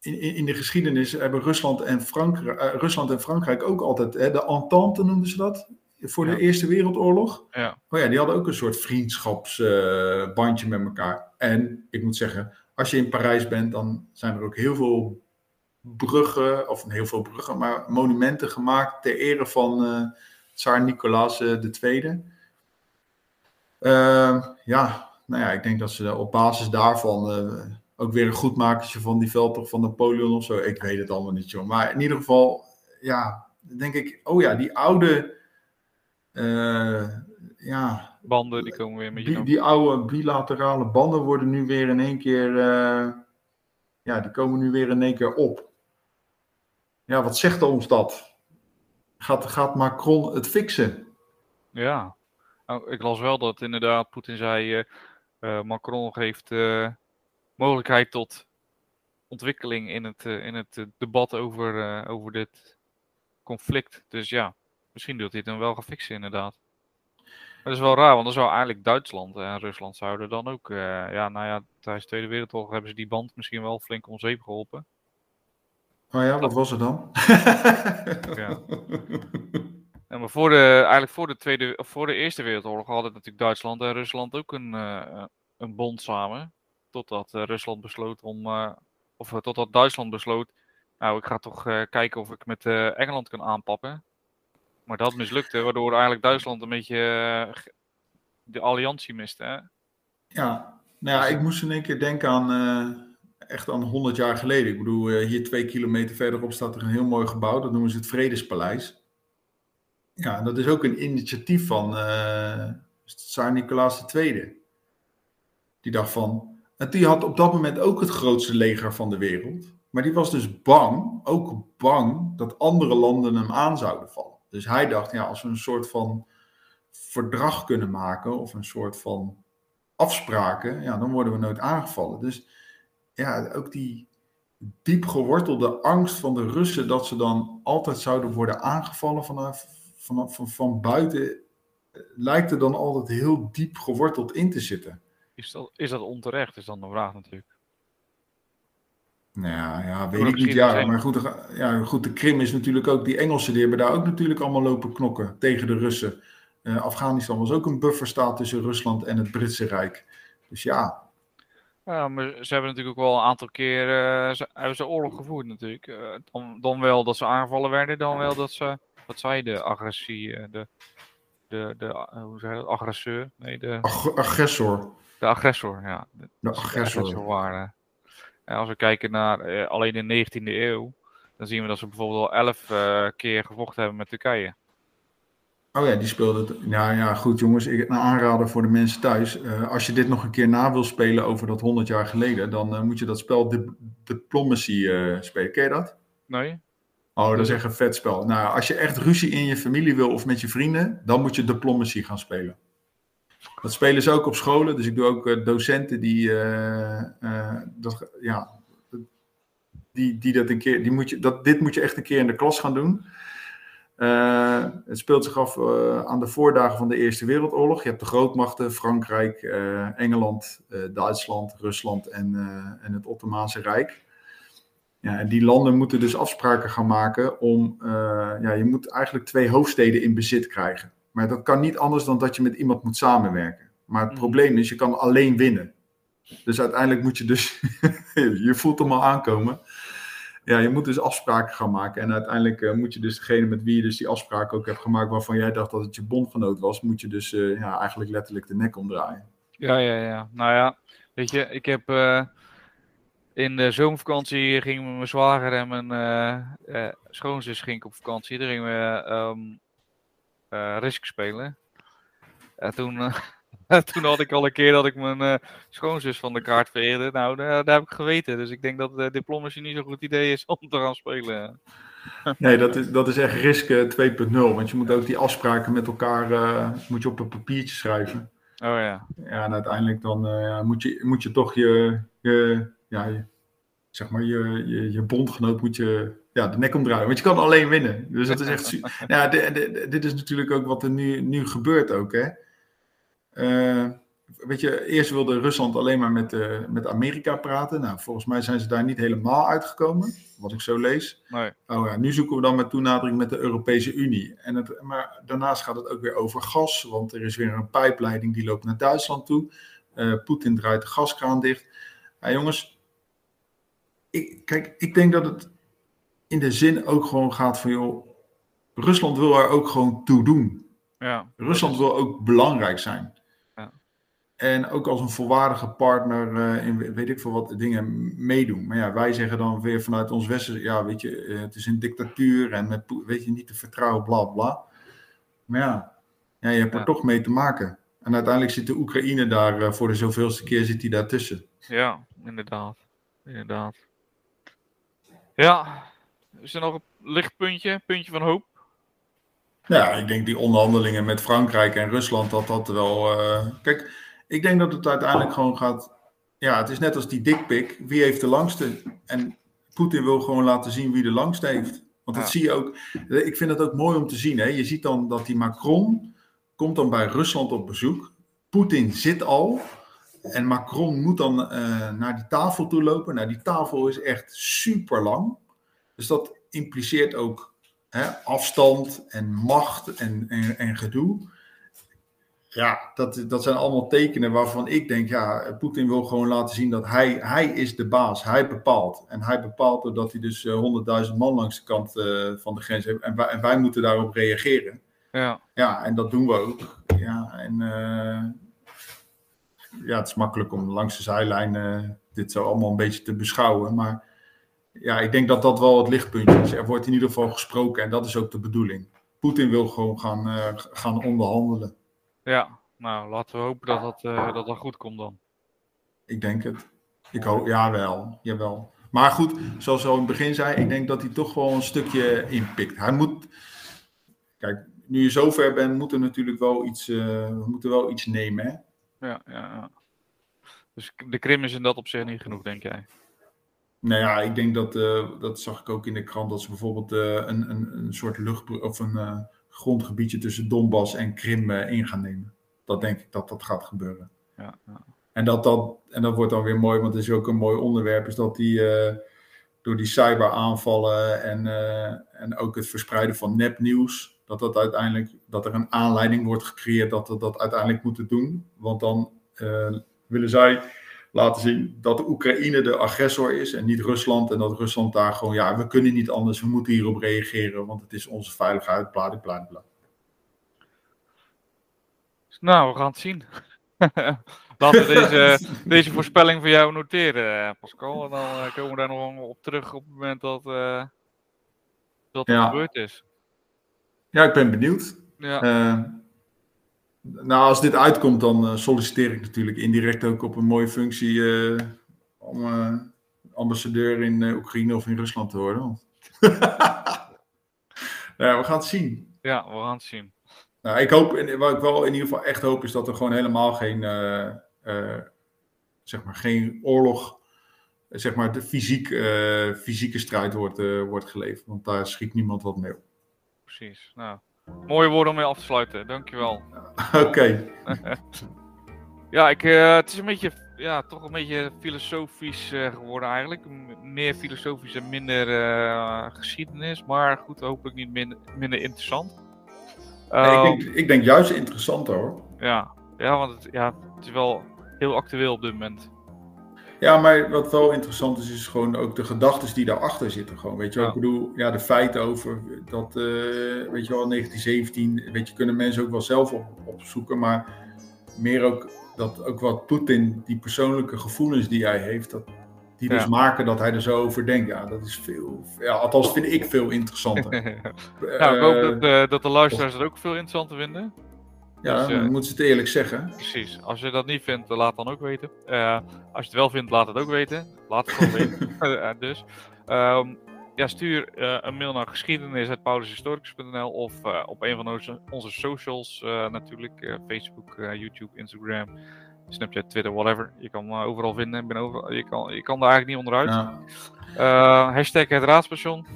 in, in, de geschiedenis hebben Rusland en, Frankrijk, eh, Rusland en Frankrijk ook altijd, hè, de Entente noemden ze dat, voor de Ja. Eerste Wereldoorlog. Ja. Oh ja, die hadden ook een soort vriendschapsbandje met elkaar. En ik moet zeggen, als je in Parijs bent, dan zijn er ook heel veel bruggen, of heel veel bruggen, maar monumenten gemaakt ter ere van eh Tsar Nicolaas eh, II. Eh, ja, nou ja, ik denk dat ze op basis daarvan eh, ook weer een goedmakertje van die van Napoleon of zo. Ik weet het allemaal niet, joh. Maar in ieder geval, ja, denk ik, oh ja, die oude, eh, ja, Banden die komen weer met je die, die oude bilaterale banden worden nu weer in één keer, eh, ja, die komen nu weer in één keer op. Ja, wat zegt ons dat? Gaat, gaat Macron het fixen? Ja. Nou, ik las wel dat inderdaad Poetin zei. eh, Macron geeft mogelijkheid tot ontwikkeling in het, eh, in het eh, debat over, eh, over dit conflict. Dus ja, misschien doet hij het dan wel gaan fixen, inderdaad. Maar dat is wel raar, want dan zou eigenlijk Duitsland en Rusland zouden dan ook. ja, nou ja, tijdens de Tweede Wereldoorlog hebben ze die band misschien wel flink om zeep geholpen. Oh ja, wat was er dan? Ja. Ja, maar voor de, eigenlijk voor de, tweede, voor de Eerste Wereldoorlog hadden natuurlijk Duitsland en Rusland ook een, een bond samen. Totdat eh, Rusland besloot om, eh, of eh, totdat Duitsland besloot, nou ik ga toch kijken of ik met Engeland kan aanpakken. Maar dat mislukte, waardoor eigenlijk Duitsland een beetje de alliantie miste. Hè? Ja, nou ja, ik moest in één keer denken aan, echt aan 100 jaar geleden. Ik bedoel, hier twee kilometer verderop staat er een heel mooi gebouw, dat noemen ze het Vredespaleis. Ja, dat is ook een initiatief van eh Tsar Nicolaas II. Die dacht van, en die had op dat moment ook het grootste leger van de wereld. Maar die was dus bang, ook bang, dat andere landen hem aan zouden vallen. Dus hij dacht, ja, als we een soort van verdrag kunnen maken, of een soort van afspraken, ja, dan worden we nooit aangevallen. Dus ja, ook die diep gewortelde angst van de Russen dat ze dan altijd zouden worden aangevallen vanaf, vanaf van, van buiten, eh, lijkt er dan altijd heel diep geworteld in te zitten. Is, dat, is dat onterecht, is dan de vraag natuurlijk. Nou ja, ja weet ik niet. Ja, maar goed, ja, goed, de Krim is natuurlijk ook, die Engelsen die hebben daar ook natuurlijk allemaal lopen knokken tegen de Russen. Eh, Afghanistan was ook een bufferstaat tussen Rusland en het Britse Rijk. Dus ja, Ja, maar ze hebben natuurlijk ook wel een aantal keer eh, ze, hebben ze oorlog gevoerd natuurlijk. Eh, dan, dan wel dat ze aangevallen werden, dan wel dat ze, wat zei de agressie, eh, de, de, de, eh, hoe zeg je dat, agresseur? Nee, de, ag- agressor. De agressor, ja. De, De de agressor. agressor waren. En als we kijken naar eh, alleen in de 19e eeuw, dan zien we dat ze bijvoorbeeld al elf eh, keer gevochten hebben met Turkije. Oh ja, die speelde het. Ja, ja, goed jongens. Ik, een aanrader voor de mensen thuis. Eh, als je dit nog een keer na wil spelen over dat 100 jaar geleden, dan moet je dat spel Dip- Diplomacy spelen. Ken je dat? Nee? Oh, dat is echt een vet spel. Nou, als je echt ruzie in je familie wil of met je vrienden, dan moet je Diplomacy gaan spelen. Dat spelen ze ook op scholen. Dus ik doe ook eh, docenten die, eh, eh, dat, ja, die, die dat een keer, die moet je, dat, dit moet je echt een keer in de klas gaan doen. Het speelt zich af aan de voordagen van de Eerste Wereldoorlog. Je hebt de grootmachten, Frankrijk, Engeland, Duitsland, Rusland en, en het Ottomaanse Rijk. Ja, en die landen moeten dus afspraken gaan maken om, ja, je moet eigenlijk twee hoofdsteden in bezit krijgen. Maar dat kan niet anders dan dat je met iemand moet samenwerken. Maar het Mhm. probleem is, je kan alleen winnen. Dus uiteindelijk moet je dus, [laughs] je voelt hem al aankomen. Ja, je moet dus afspraken gaan maken. En uiteindelijk eh, moet je dus degene met wie je dus die afspraak ook hebt gemaakt, waarvan jij dacht dat het je bondgenoot was, moet je dus eh, ja, eigenlijk letterlijk de nek omdraaien. Ja, ja, ja. Nou ja, weet je, ik heb eh, in de zomervakantie gingen mijn zwager en mijn schoonzus ging ik op vakantie. Daar gingen we ehm eh, Risk spelen. En toen, eh, [laughs] toen had ik al een keer dat ik mijn eh, schoonzus van de kaart vereerde. Nou, daar, daar heb ik geweten. Dus ik denk dat uh, diplomatie niet zo'n goed idee is om te gaan spelen. [laughs] Nee, dat is, dat is echt risk eh, 2.0. Want je moet ook die afspraken met elkaar eh, moet je op een papiertje schrijven. Oh ja. Ja, en uiteindelijk dan eh, moet, je, moet je toch je, je, ja, je, zeg maar je, je, je bondgenoot moet je ja, de nek omdraaien. Want je kan alleen winnen. Dus dat is echt... [laughs] de- de- dit is natuurlijk ook wat er nu, nu gebeurt ook, hè. Eh, weet je, eerst wilde Rusland alleen maar met, eh, met Amerika praten. Nou, volgens mij zijn ze daar niet helemaal uitgekomen, wat ik zo lees. Nee. Oh ja, nu zoeken we dan met toenadering met de Europese Unie. En het, maar daarnaast gaat het ook weer over gas, want er is weer een pijpleiding die loopt naar Duitsland toe. Eh, Poetin draait de gaskraan dicht. Ja, jongens, ik, kijk, ik denk dat het in de zin ook gewoon gaat van, joh, Rusland wil er ook gewoon toe doen. Ja. Rusland wil ook belangrijk zijn. Ja. En ook als een volwaardige partner eh, in weet ik veel wat dingen meedoen. Maar ja, wij zeggen dan weer vanuit ons Westen, ja, weet je, eh, het is een dictatuur en met, weet je, niet te vertrouwen, bla bla. Maar ja, ja je hebt er Ja. toch mee te maken. En uiteindelijk zit de Oekraïne daar eh, voor de zoveelste keer zit die daartussen. Ja, inderdaad. Inderdaad. Ja. Is er nog een lichtpuntje? Puntje van hoop? Ja, ik denk die onderhandelingen met Frankrijk en Rusland, dat dat wel. eh, Kijk, ik denk dat het uiteindelijk gewoon gaat. Ja, het is net als die dikpik. Wie heeft de langste? En Poetin wil gewoon laten zien wie de langste heeft. Want dat Ja. zie je ook. Ik vind het ook mooi om te zien. Hè? Je ziet dan dat die Macron komt dan bij Rusland op bezoek. Poetin zit al. En Macron moet dan eh, naar die tafel toe lopen. Nou, die tafel is echt super lang. Dus dat impliceert ook hè, afstand en macht en, en, en gedoe. Ja, dat, dat zijn allemaal tekenen waarvan ik denk, ja, Poetin wil gewoon laten zien dat hij, hij is de baas, hij bepaalt. En hij bepaalt doordat hij dus eh, 100.000 man langs de kant eh, van de grens heeft. En wij, en wij moeten daarop reageren. Ja. Ja, en dat doen we ook. Ja, en ja, het is makkelijk om langs de zijlijn dit zo allemaal een beetje te beschouwen. Maar ja, ik denk dat dat wel het lichtpuntje is. Er wordt in ieder geval gesproken en dat is ook de bedoeling. Poetin wil gewoon gaan, eh, gaan onderhandelen. Ja. Nou, laten we hopen dat dat, eh, dat, dat goed komt dan. Ik denk het. Ik hoop, jawel, jawel. Maar goed, zoals al in het begin zei, ik denk dat hij toch wel een stukje inpikt. Hij moet, kijk, nu je zover bent, moet er natuurlijk wel iets, eh, we moeten wel iets nemen, hè? Ja, ja, ja. Dus de Krim is in dat opzicht niet genoeg, denk jij? Nou ja, ik denk dat, eh, dat zag ik ook in de krant, dat ze bijvoorbeeld eh, een, een, een soort lucht of een eh, grondgebiedje tussen Donbass en Krim in gaan nemen. Dat denk ik dat dat gaat gebeuren. Ja, ja. En dat, dat, en dat wordt dan weer mooi, want het is ook een mooi onderwerp, is dat die door die cyberaanvallen en, en ook het verspreiden van nepnieuws, dat, dat, uiteindelijk, dat er een aanleiding wordt gecreëerd dat we dat uiteindelijk moeten doen. Want dan eh, willen zij laten zien dat de Oekraïne de agressor is en niet Rusland. En dat Rusland daar gewoon, ja, we kunnen niet anders, we moeten hierop reageren, want het is onze veiligheid, bla bla bla. Nou, we gaan het zien. [laughs] Laten we deze, [laughs] deze voorspelling voor jou noteren, eh, Pascal. En dan eh, komen we daar nog op terug op het moment dat, dat het Ja. gebeurd is. Ja, ik ben benieuwd. Ja, Eh, nou, als dit uitkomt, dan eh, solliciteer ik natuurlijk indirect ook op een mooie functie eh, om ambassadeur in Oekraïne of in Rusland te worden. [laughs] Nou ja, we gaan het zien. ja, we gaan het zien. Nou, ik hoop, en wat ik wel in ieder geval echt hoop, is dat er gewoon helemaal geen, zeg maar, geen oorlog, zeg maar, de fysiek, fysieke strijd wordt, wordt geleverd. Want daar schiet niemand wat mee op. Precies. Nou, mooie woorden om mee af te sluiten. Dankjewel. [laughs] Oké, [laughs] Ja, ik, eh, het is een beetje ja, toch een beetje filosofisch uh, geworden eigenlijk. M meer filosofisch en minder uh, geschiedenis, maar goed, hopelijk niet minder, minder interessant. Nee, ik, denk, ehm, ik denk juist interessant hoor. Ja, ja want het, ja, het is wel heel actueel op dit moment. Ja, maar wat wel interessant is, is gewoon ook de gedachten die daarachter zitten. Gewoon, weet je wel, ik bedoel, ja, de feiten over dat, uh, weet je wel, 1917, weet je, kunnen mensen ook wel zelf op, opzoeken, maar meer ook dat ook wat Poetin, die persoonlijke gevoelens die hij heeft, dat, die dus maken dat hij er zo over denkt. Ja, dat is veel, ja, althans vind ik veel interessanter. [laughs] nou, ik hoop dat, uh, dat de luisteraars het ook veel interessanter vinden. Ja, dus, uh, dan moeten ze het eerlijk zeggen. Precies. Als je dat niet vindt, laat dan ook weten. Uh, als je het wel vindt, laat het ook weten. Laat het gewoon weten. [laughs] dus. Um, ja, stuur uh, een mail naar geschiedenis.paulushistoricus.nl of op een van onze, onze socials natuurlijk. Facebook, YouTube, Instagram, Snapchat, Twitter, whatever. Je kan me overal vinden. Ben overal, je, kan, je kan daar eigenlijk niet onderuit. Ja. hashtag het raadstation.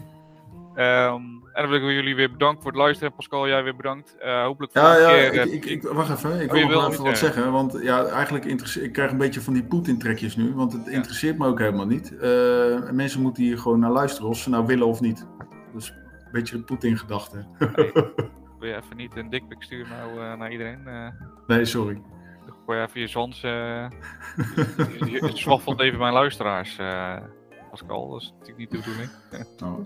Um, en dan wil ik jullie weer bedanken voor het luisteren. Pascal, jij weer bedankt. Uh, hopelijk ja, ja, keer, ik, ik, ik, wacht even. Ik oh, wil nog even wat zeggen. Want ja, eigenlijk ik krijg een beetje van die Poetin-trekjes nu. Want het interesseert me ook helemaal niet. Uh, mensen moeten hier gewoon naar luisteren, of ze nou willen of niet. Dus een beetje Poetin-gedachte. [laughs] wil je even niet een dikpik sturen nou, uh, naar iedereen? nee, sorry. Gooi je even je zwans... [laughs] je, je, zwaffelt even mijn luisteraars, Pascal. Dat is natuurlijk niet de bedoeling. oh.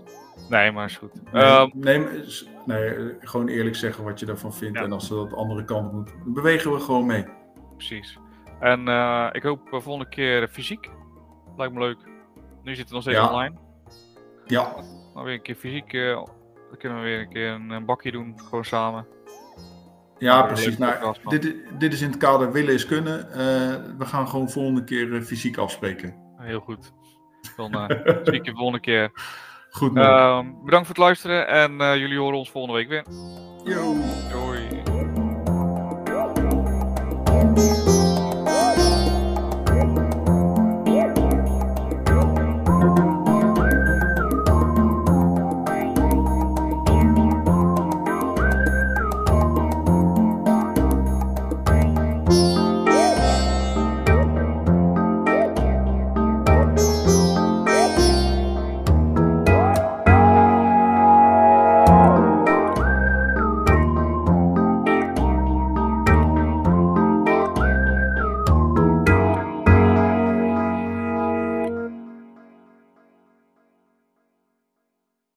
Nee, maar is goed. Nee, um, nee, nee, gewoon eerlijk zeggen wat je ervan vindt. En als ze dat andere kant moet, bewegen we gewoon mee. Precies. En uh, ik hoop uh, volgende keer fysiek. Lijkt me leuk. Nu zitten we nog steeds ja. online. Ja. Dan weer een keer fysiek. Uh, dan kunnen we weer een keer een, een bakje doen. Gewoon samen. Ja, precies. Nou, dit, dit is in het kader willen is kunnen. we gaan gewoon volgende keer fysiek afspreken. Heel goed. Dan [laughs] zie ik je volgende keer. Goed. Uh, bedankt voor het luisteren en uh, jullie horen ons volgende week weer. Yo. Doei.